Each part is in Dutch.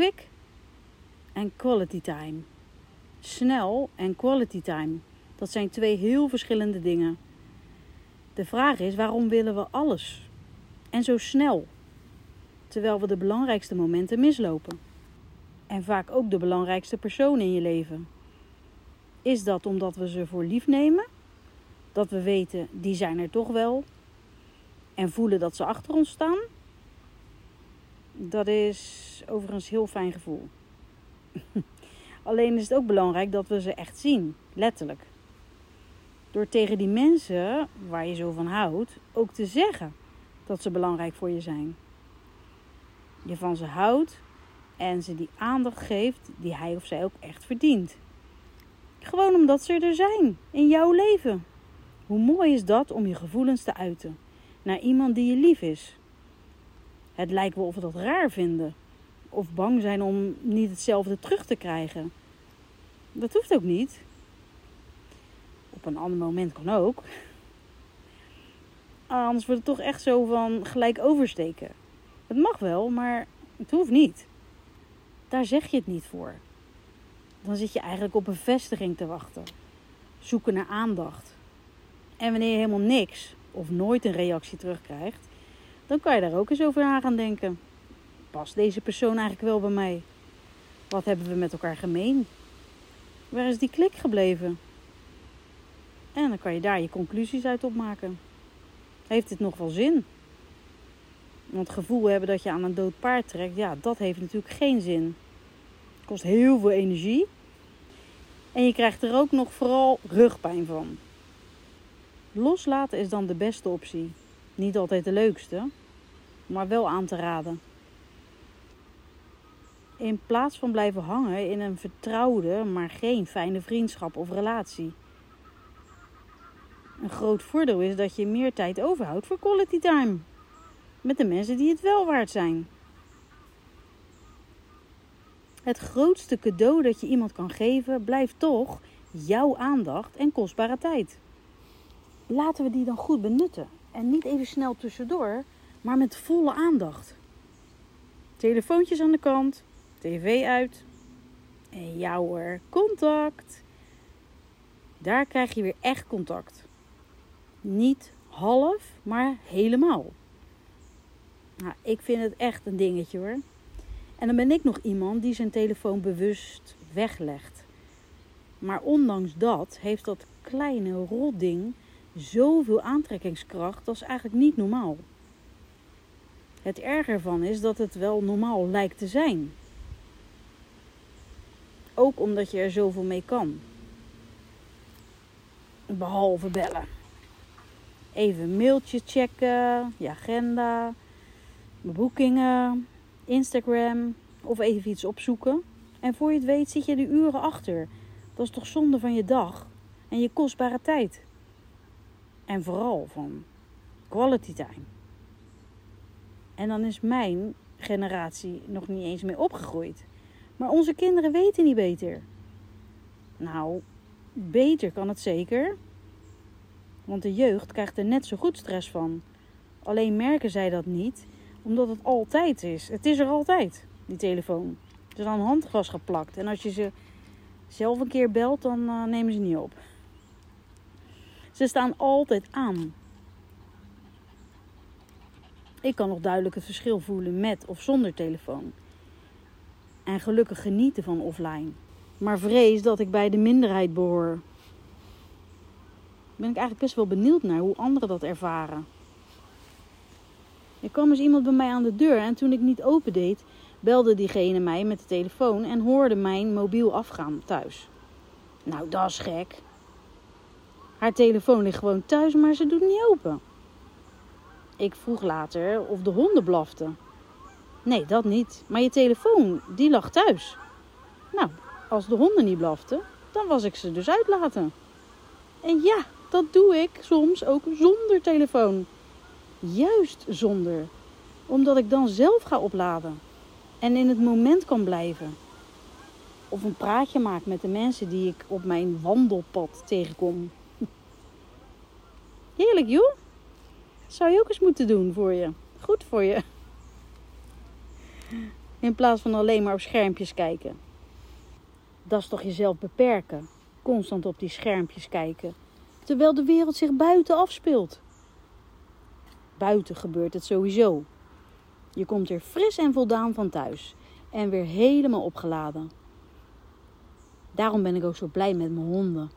Quick en quality time. Snel en quality time. Dat zijn twee heel verschillende dingen. De vraag is: waarom willen we alles? En zo snel, terwijl we de belangrijkste momenten mislopen. En vaak ook de belangrijkste personen in je leven. Is dat omdat we ze voor lief nemen? Dat we weten, die zijn er toch wel. En voelen dat ze achter ons staan? Dat is overigens heel fijn gevoel. Alleen is het ook belangrijk dat we ze echt zien, letterlijk. Door tegen die mensen waar je zo van houdt ook te zeggen dat ze belangrijk voor je zijn. Je van ze houdt en ze die aandacht geeft die hij of zij ook echt verdient. Gewoon omdat ze er zijn in jouw leven. Hoe mooi is dat om je gevoelens te uiten naar iemand die je lief is? Het lijkt wel of we dat raar vinden of bang zijn om niet hetzelfde terug te krijgen. Dat hoeft ook niet. Op een ander moment kan ook. Anders wordt het toch echt zo van gelijk oversteken. Het mag wel, maar het hoeft niet. Daar zeg je het niet voor. Dan zit je eigenlijk op bevestiging te wachten. Zoeken naar aandacht. En wanneer je helemaal niks of nooit een reactie terugkrijgt, dan kan je daar ook eens over na gaan denken. Past deze persoon eigenlijk wel bij mij? Wat hebben we met elkaar gemeen? Waar is die klik gebleven? En dan kan je daar je conclusies uit opmaken. Heeft dit nog wel zin? Want het gevoel hebben dat je aan een dood paard trekt, ja, dat heeft natuurlijk geen zin. Het kost heel veel energie. En je krijgt er ook nog vooral rugpijn van. Loslaten is dan de beste optie. Niet altijd de leukste, maar wel aan te raden. In plaats van blijven hangen in een vertrouwde, maar geen fijne vriendschap of relatie. Een groot voordeel is dat je meer tijd overhoudt voor quality time. Met de mensen die het wel waard zijn. Het grootste cadeau dat je iemand kan geven blijft toch jouw aandacht en kostbare tijd. Laten we die dan goed benutten. En niet even snel tussendoor, maar met volle aandacht. Telefoontjes aan de kant, tv uit. En jouw contact. Daar krijg je weer echt contact. Niet half, maar helemaal. Nou, ik vind het echt een dingetje hoor. En dan ben ik nog iemand die zijn telefoon bewust weglegt. Maar ondanks dat heeft dat kleine rotding zoveel aantrekkingskracht, dat is eigenlijk niet normaal. Het erger ervan is dat het wel normaal lijkt te zijn. Ook omdat je er zoveel mee kan. Behalve bellen. Even mailtje checken, je agenda, boekingen, Instagram of even iets opzoeken. En voor je het weet zit je de uren achter. Dat is toch zonde van je dag en je kostbare tijd. En vooral van quality time. En dan is mijn generatie nog niet eens meer opgegroeid. Maar onze kinderen weten niet beter. Nou, beter kan het zeker. Want de jeugd krijgt er net zo goed stress van. Alleen merken zij dat niet, omdat het altijd is. Het is er altijd, die telefoon. Het is aan handgras geplakt. En als je ze zelf een keer belt, dan uh, nemen ze niet op. Ze staan altijd aan. Ik kan nog duidelijk het verschil voelen met of zonder telefoon. En gelukkig genieten van offline. Maar vrees dat ik bij de minderheid behoor. Ben ik eigenlijk best wel benieuwd naar hoe anderen dat ervaren. Er kwam eens iemand bij mij aan de deur en toen ik niet opendeed, belde diegene mij met de telefoon en hoorde mijn mobiel afgaan thuis. Nou, dat is gek. Haar telefoon ligt gewoon thuis, maar ze doet niet open. Ik vroeg later of de honden blaften. Nee, dat niet. Maar je telefoon, die lag thuis. Nou, als de honden niet blaften, dan was ik ze dus uitlaten. En ja, dat doe ik soms ook zonder telefoon. Juist zonder. Omdat ik dan zelf ga opladen. En in het moment kan blijven. Of een praatje maak met de mensen die ik op mijn wandelpad tegenkom. Heerlijk joh. Zou je ook eens moeten doen voor je. Goed voor je. In plaats van alleen maar op schermpjes kijken. Dat is toch jezelf beperken. Constant op die schermpjes kijken. Terwijl de wereld zich buiten afspeelt. Buiten gebeurt het sowieso. Je komt er fris en voldaan van thuis. En weer helemaal opgeladen. Daarom ben ik ook zo blij met mijn honden.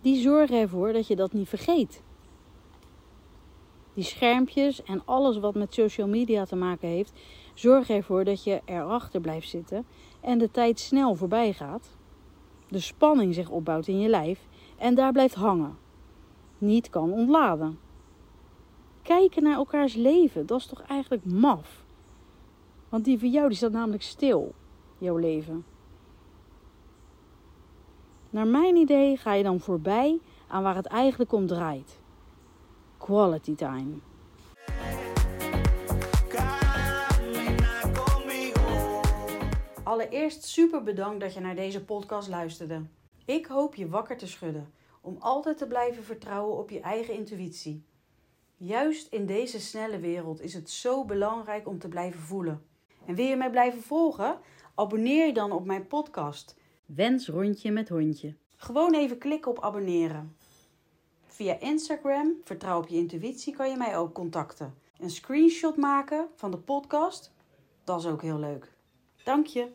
Die zorgen ervoor dat je dat niet vergeet. Die schermpjes en alles wat met social media te maken heeft, zorgen ervoor dat je erachter blijft zitten en de tijd snel voorbij gaat. De spanning zich opbouwt in je lijf en daar blijft hangen. Niet kan ontladen. Kijken naar elkaars leven, dat is toch eigenlijk maf? Want die van jou die staat namelijk stil, jouw leven. Naar mijn idee ga je dan voorbij aan waar het eigenlijk om draait. Quality time. Allereerst super bedankt dat je naar deze podcast luisterde. Ik hoop je wakker te schudden om altijd te blijven vertrouwen op je eigen intuïtie. Juist in deze snelle wereld is het zo belangrijk om te blijven voelen. En wil je mij blijven volgen? Abonneer je dan op mijn podcast. Wens rondje met hondje. Gewoon even klikken op abonneren. Via Instagram, vertrouw op je intuïtie, kan je mij ook contacten. Een screenshot maken van de podcast, dat is ook heel leuk. Dank je.